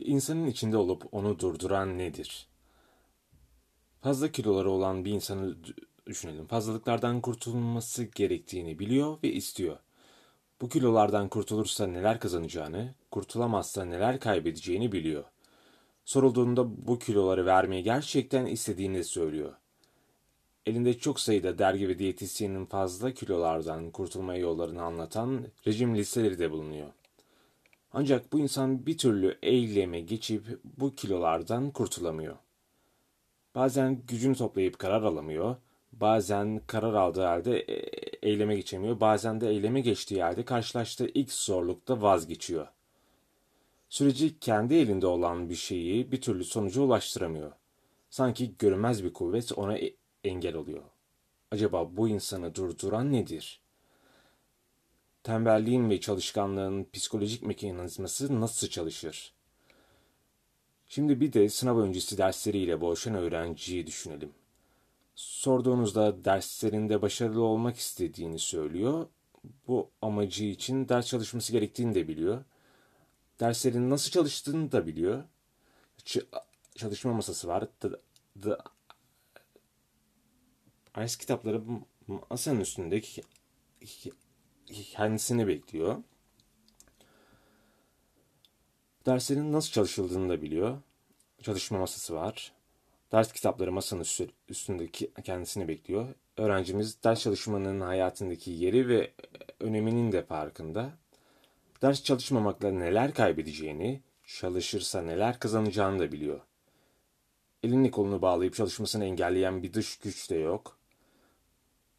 İnsanın içinde olup onu durduran nedir? Fazla kiloları olan bir insanı düşünelim. Fazlalıklardan kurtulması gerektiğini biliyor ve istiyor. Bu kilolardan kurtulursa neler kazanacağını, kurtulamazsa neler kaybedeceğini biliyor. Sorulduğunda bu kiloları vermeyi gerçekten istediğini söylüyor. Elinde çok sayıda dergi ve diyetisyenin fazla kilolardan kurtulma yollarını anlatan rejim listeleri de bulunuyor. Ancak bu insan bir türlü eyleme geçip bu kilolardan kurtulamıyor. Bazen gücünü toplayıp karar alamıyor, bazen karar aldığı halde e, eyleme geçemiyor, bazen de eyleme geçtiği halde karşılaştığı ilk zorlukta vazgeçiyor. Süreci kendi elinde olan bir şeyi bir türlü sonuca ulaştıramıyor. Sanki görünmez bir kuvvet ona e, engel oluyor. Acaba bu insanı durduran nedir? Tembelliğin ve çalışkanlığın psikolojik mekanizması nasıl çalışır? Şimdi bir de sınav öncesi dersleriyle boğuşan öğrenciyi düşünelim. Sorduğunuzda derslerinde başarılı olmak istediğini söylüyor. Bu amacı için ders çalışması gerektiğini de biliyor. Derslerin nasıl çalıştığını da biliyor. Ç- çalışma masası var. The, the, ders kitapları masanın üstündeki kendisini bekliyor. Derslerin nasıl çalışıldığını da biliyor. Çalışma masası var. Ders kitapları masanın üstündeki kendisini bekliyor. Öğrencimiz ders çalışmanın hayatındaki yeri ve öneminin de farkında. Ders çalışmamakla neler kaybedeceğini, çalışırsa neler kazanacağını da biliyor. Elini kolunu bağlayıp çalışmasını engelleyen bir dış güç de yok.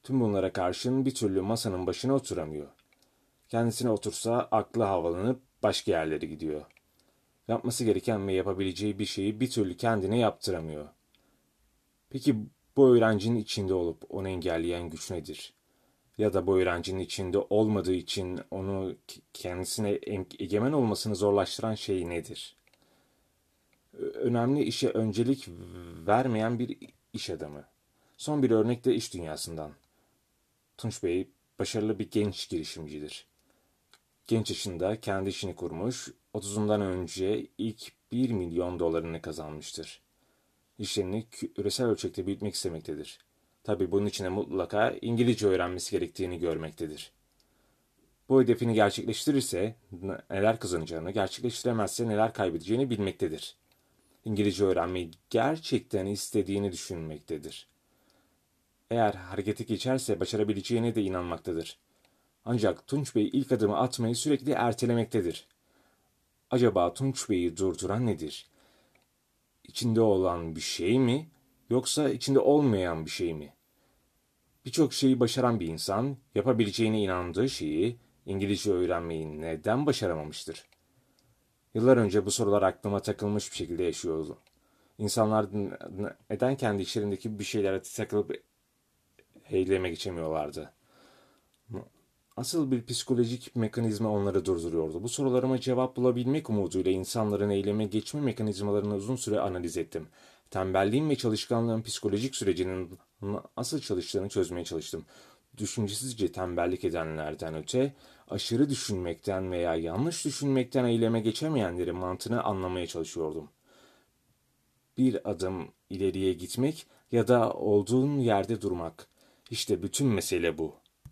Tüm bunlara karşın bir türlü masanın başına oturamıyor. Kendisine otursa aklı havalanıp başka yerlere gidiyor. Yapması gereken ve yapabileceği bir şeyi bir türlü kendine yaptıramıyor. Peki bu öğrencinin içinde olup onu engelleyen güç nedir? Ya da bu öğrencinin içinde olmadığı için onu kendisine egemen olmasını zorlaştıran şey nedir? Önemli işe öncelik vermeyen bir iş adamı. Son bir örnek de iş dünyasından. Tunç Bey başarılı bir genç girişimcidir. Genç yaşında kendi işini kurmuş, 30'undan önce ilk 1 milyon dolarını kazanmıştır. İşlerini küresel ölçekte büyütmek istemektedir. Tabi bunun için de mutlaka İngilizce öğrenmesi gerektiğini görmektedir. Bu hedefini gerçekleştirirse neler kazanacağını, gerçekleştiremezse neler kaybedeceğini bilmektedir. İngilizce öğrenmeyi gerçekten istediğini düşünmektedir. Eğer harekete geçerse başarabileceğine de inanmaktadır. Ancak Tunç Bey ilk adımı atmayı sürekli ertelemektedir. Acaba Tunç Bey'i durduran nedir? İçinde olan bir şey mi yoksa içinde olmayan bir şey mi? Birçok şeyi başaran bir insan yapabileceğine inandığı şeyi İngilizce öğrenmeyi neden başaramamıştır? Yıllar önce bu sorular aklıma takılmış bir şekilde yaşıyordu. İnsanlar neden kendi işlerindeki bir şeylere takılıp eyleme geçemiyorlardı? Asıl bir psikolojik mekanizma onları durduruyordu. Bu sorularıma cevap bulabilmek umuduyla insanların eyleme geçme mekanizmalarını uzun süre analiz ettim. Tembelliğin ve çalışkanlığın psikolojik sürecinin asıl çalıştığını çözmeye çalıştım. Düşüncesizce tembellik edenlerden öte, aşırı düşünmekten veya yanlış düşünmekten eyleme geçemeyenlerin mantığını anlamaya çalışıyordum. Bir adım ileriye gitmek ya da olduğun yerde durmak. İşte bütün mesele bu.